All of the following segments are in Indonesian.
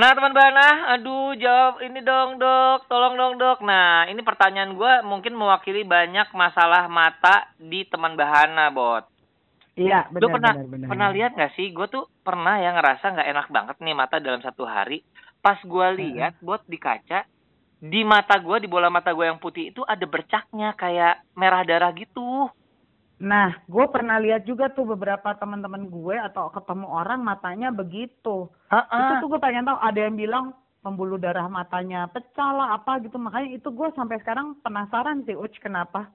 Nah teman Bana, aduh jawab ini dong dok, tolong dong dok. Nah ini pertanyaan gue mungkin mewakili banyak masalah mata di teman Bahana, bot. Iya, benar, Lu pernah benar, benar. pernah lihat nggak sih? Gue tuh pernah ya ngerasa nggak enak banget nih mata dalam satu hari. Pas gue lihat bot di kaca, di mata gue, di bola mata gue yang putih itu ada bercaknya kayak merah darah gitu. Nah, gue pernah lihat juga tuh beberapa teman-teman gue atau ketemu orang matanya begitu. Itu Heeh. tuh gue pengen tahu ada yang bilang pembuluh darah matanya pecah lah apa gitu. Makanya itu gue sampai sekarang penasaran sih, Uch, kenapa?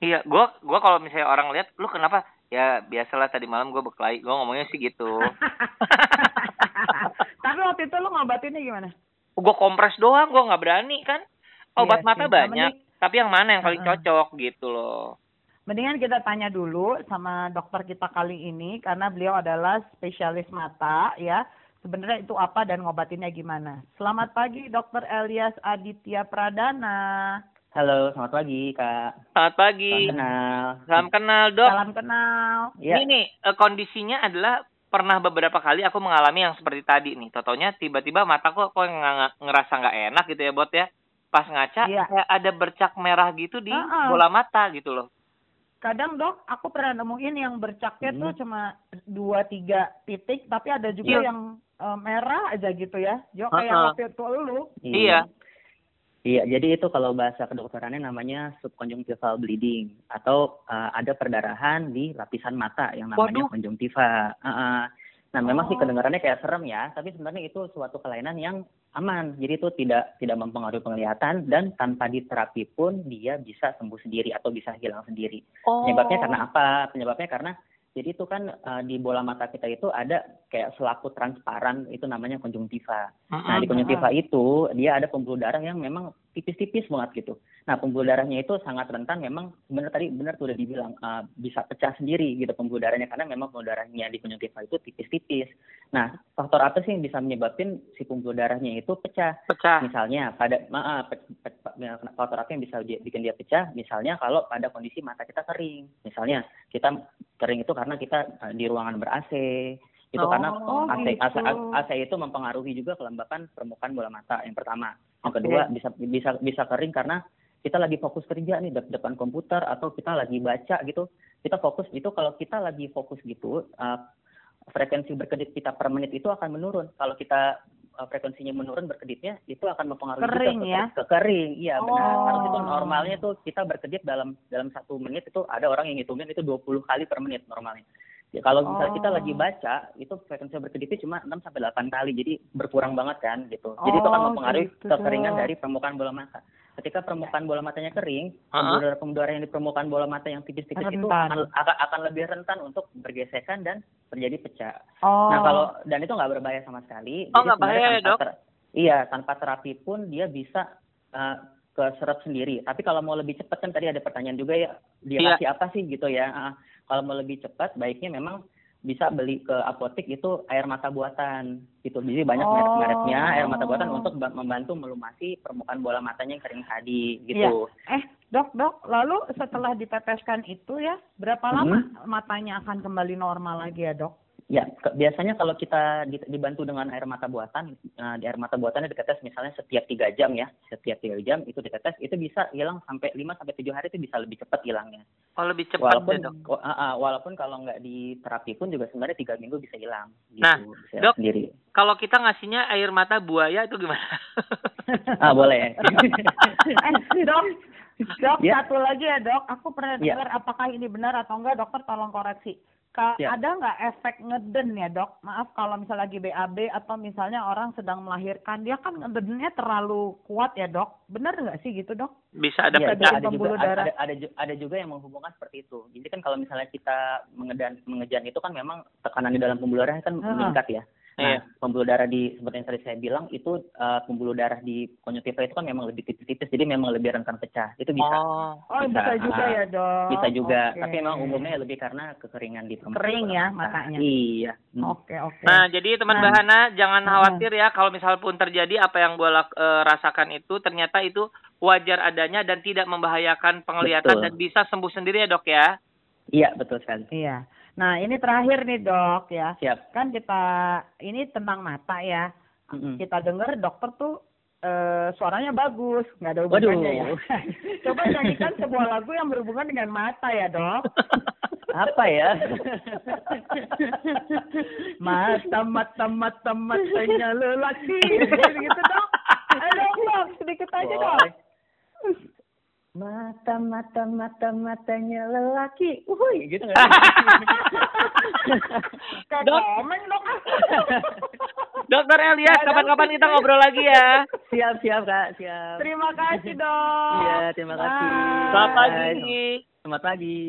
Iya, gue gua kalau misalnya orang lihat, lu kenapa? Ya biasalah tadi malam gue berkelahi, gue ngomongnya sih gitu. Tapi waktu itu lu ngobatinnya gimana? gue kompres doang, gue nggak berani kan. Obat Iya mata sih, banyak, namanya- tapi yang mana yang paling cocok gitu loh. Mendingan kita tanya dulu sama dokter kita kali ini karena beliau adalah spesialis mata ya. Sebenarnya itu apa dan ngobatinnya gimana? Selamat pagi Dokter Elias Aditya Pradana. Halo, selamat pagi Kak. Selamat pagi. Salam kenal. Salam kenal dok. Salam kenal. Iya. Ini nih eh, kondisinya adalah pernah beberapa kali aku mengalami yang seperti tadi nih. Totonya tiba-tiba mataku kok ngerasa nggak enak gitu ya bot ya. Pas ngaca kayak ada bercak merah gitu di Heeh. bola mata gitu loh. Kadang dok, aku pernah nemuin yang bercaknya Hmm. tuh cuma dua tiga titik, tapi ada juga Iya. yang eh, merah aja gitu ya. Jo kayak waktu itu lu. Iya. Iya, jadi itu kalau bahasa kedokterannya namanya subconjunctival bleeding atau uh, ada perdarahan di lapisan mata yang namanya Waduh. konjungtiva. Uh-uh. Nah, memang sih Oh. kedengarannya kayak serem ya, tapi sebenarnya itu suatu kelainan yang aman. Jadi itu tidak tidak mempengaruhi penglihatan dan tanpa diterapi pun dia bisa sembuh sendiri atau bisa hilang sendiri. Oh. Penyebabnya karena apa? Penyebabnya karena jadi itu kan uh, di bola mata kita itu ada kayak selaput transparan itu namanya konjungtiva. Nah, di konjungtiva itu dia ada pembuluh darah yang memang tipis-tipis banget gitu. Nah, pembuluh darahnya itu sangat rentan memang benar tadi benar tuh udah dibilang uh, bisa pecah sendiri gitu pembuluh darahnya karena memang pembuluh darahnya di konjungtiva itu tipis-tipis. Nah, faktor apa sih yang bisa menyebabkan si pembuluh darahnya itu pecah? Pecah. Misalnya pada maaf pe- pe- pe- faktor apa yang bisa bikin dia pecah? Misalnya kalau pada kondisi mata kita kering. Misalnya kita kering itu karena kita uh, di ruangan ber-AC. Itu karena Oh, AC, gitu. AC, AC itu mempengaruhi juga kelembapan permukaan bola mata yang pertama. Yang kedua bisa bisa bisa kering karena kita lagi fokus kerja nih de- depan komputer atau kita lagi baca gitu. Kita fokus itu kalau kita lagi fokus gitu uh, frekuensi berkedip kita per menit itu akan menurun. Kalau kita frekuensinya menurun berkedipnya itu akan mempengaruhi Kering juga ke, ya? ke kering. Iya benar. Oh. Harus itu normalnya tuh kita berkedip dalam dalam satu menit itu ada orang yang ngitungin itu 20 kali per menit normalnya. Ya, kalau misalnya kita Oh. lagi baca itu frekuensi berkedipnya cuma 6 sampai 8 kali. Jadi berkurang banget kan gitu. Jadi itu akan Oh, mempengaruhi gitu, kekeringan dari permukaan bola mata. Ketika permukaan bola matanya kering, pembuluh darah yang di permukaan bola mata yang tipis-tipis itu akan akan lebih rentan untuk bergesekan dan terjadi pecah. Oh. Nah kalau dan itu nggak berbahaya sama sekali. Oh, Jadi nggak bahaya ya, tanpa Dok? ter- iya tanpa terapi pun dia bisa uh, keserap sendiri. Tapi kalau mau lebih cepat kan tadi ada pertanyaan juga ya dia kasih apa sih gitu ya. Ah, kalau mau lebih cepat baiknya memang bisa beli ke apotek itu air mata buatan gitu. Jadi banyak Oh. merek-mereknya air mata buatan untuk ba- membantu melumasi permukaan bola matanya yang kering tadi gitu. Eh, dok, dok, lalu setelah diteteskan itu ya, berapa Hmm. lama matanya akan kembali normal lagi ya, dok? Ya, ke- biasanya kalau kita di- dibantu dengan air mata buatan, nah, di air mata buatannya ditetes misalnya setiap tiga jam ya, setiap tiga jam itu ditetes, itu bisa hilang sampai 5 sampai tujuh hari itu bisa lebih cepat hilangnya. Oh lebih cepat Walaupun ya dok. wa- ah, ah, walaupun kalau nggak diterapi pun juga sebenarnya tiga minggu bisa hilang. Gitu, Nah, bisa Dok. sendiri. Kalau kita ngasihnya air mata buaya itu gimana? Ah boleh. eh, dok, dok, Ya. satu lagi ya, dok. Aku pernah Ya. dengar apakah ini benar atau enggak, dokter tolong koreksi. Ka- Ya. Ada nggak efek ngeden ya, dok? Maaf kalau misalnya lagi BAB atau misalnya orang sedang melahirkan, dia kan ngedennya terlalu kuat ya, dok? Benar nggak sih gitu, dok? Bisa ada dari ada juga darah. ada, ada, ada juga yang menghubungkan seperti itu. Jadi kan kalau misalnya kita mengedan mengejan itu kan memang tekanan di dalam pembuluh darah kan meningkat ya. Nah, Iya. pembuluh darah di seperti yang tadi saya bilang itu eh, pembuluh darah di konjungtiva itu kan memang lebih tipis-tipis, jadi memang lebih rentan pecah. Itu bisa. Oh. Oh, bisa, Bisa, juga ya, dok? Bisa juga, Oke. tapi memang umumnya lebih karena kekeringan di permukaan Kering ya mata. matanya. Iya. Hmm. Oke, oke. Nah, jadi teman Nah. Bahana jangan khawatir ya kalau misal pun terjadi apa yang gue lak- eh, rasakan itu ternyata itu wajar adanya dan tidak membahayakan penglihatan Betul. dan bisa sembuh sendiri ya dok ya. Iya, betul sekali. Iya. Nah, ini terakhir nih, dok ya. Siap. kan kita ini tentang mata ya. Mm-mm. kita dengar dokter tuh eh, suaranya bagus, nggak ada hubungannya ya. Coba nyanyikan sebuah lagu yang berhubungan dengan mata ya dok. Apa ya? mata mata mata matanya lelaki gitu dok. Ayo dong dok, sedikit aja dok. Mata mata mata matanya lelaki. Uhuy, gitu nggak? Dok. dok. Dokter Elias, kapan-kapan kita ngobrol lagi ya. siap siap kak, siap. Terima kasih dok. Iya, terima kasih. Selamat pagi. Selamat pagi.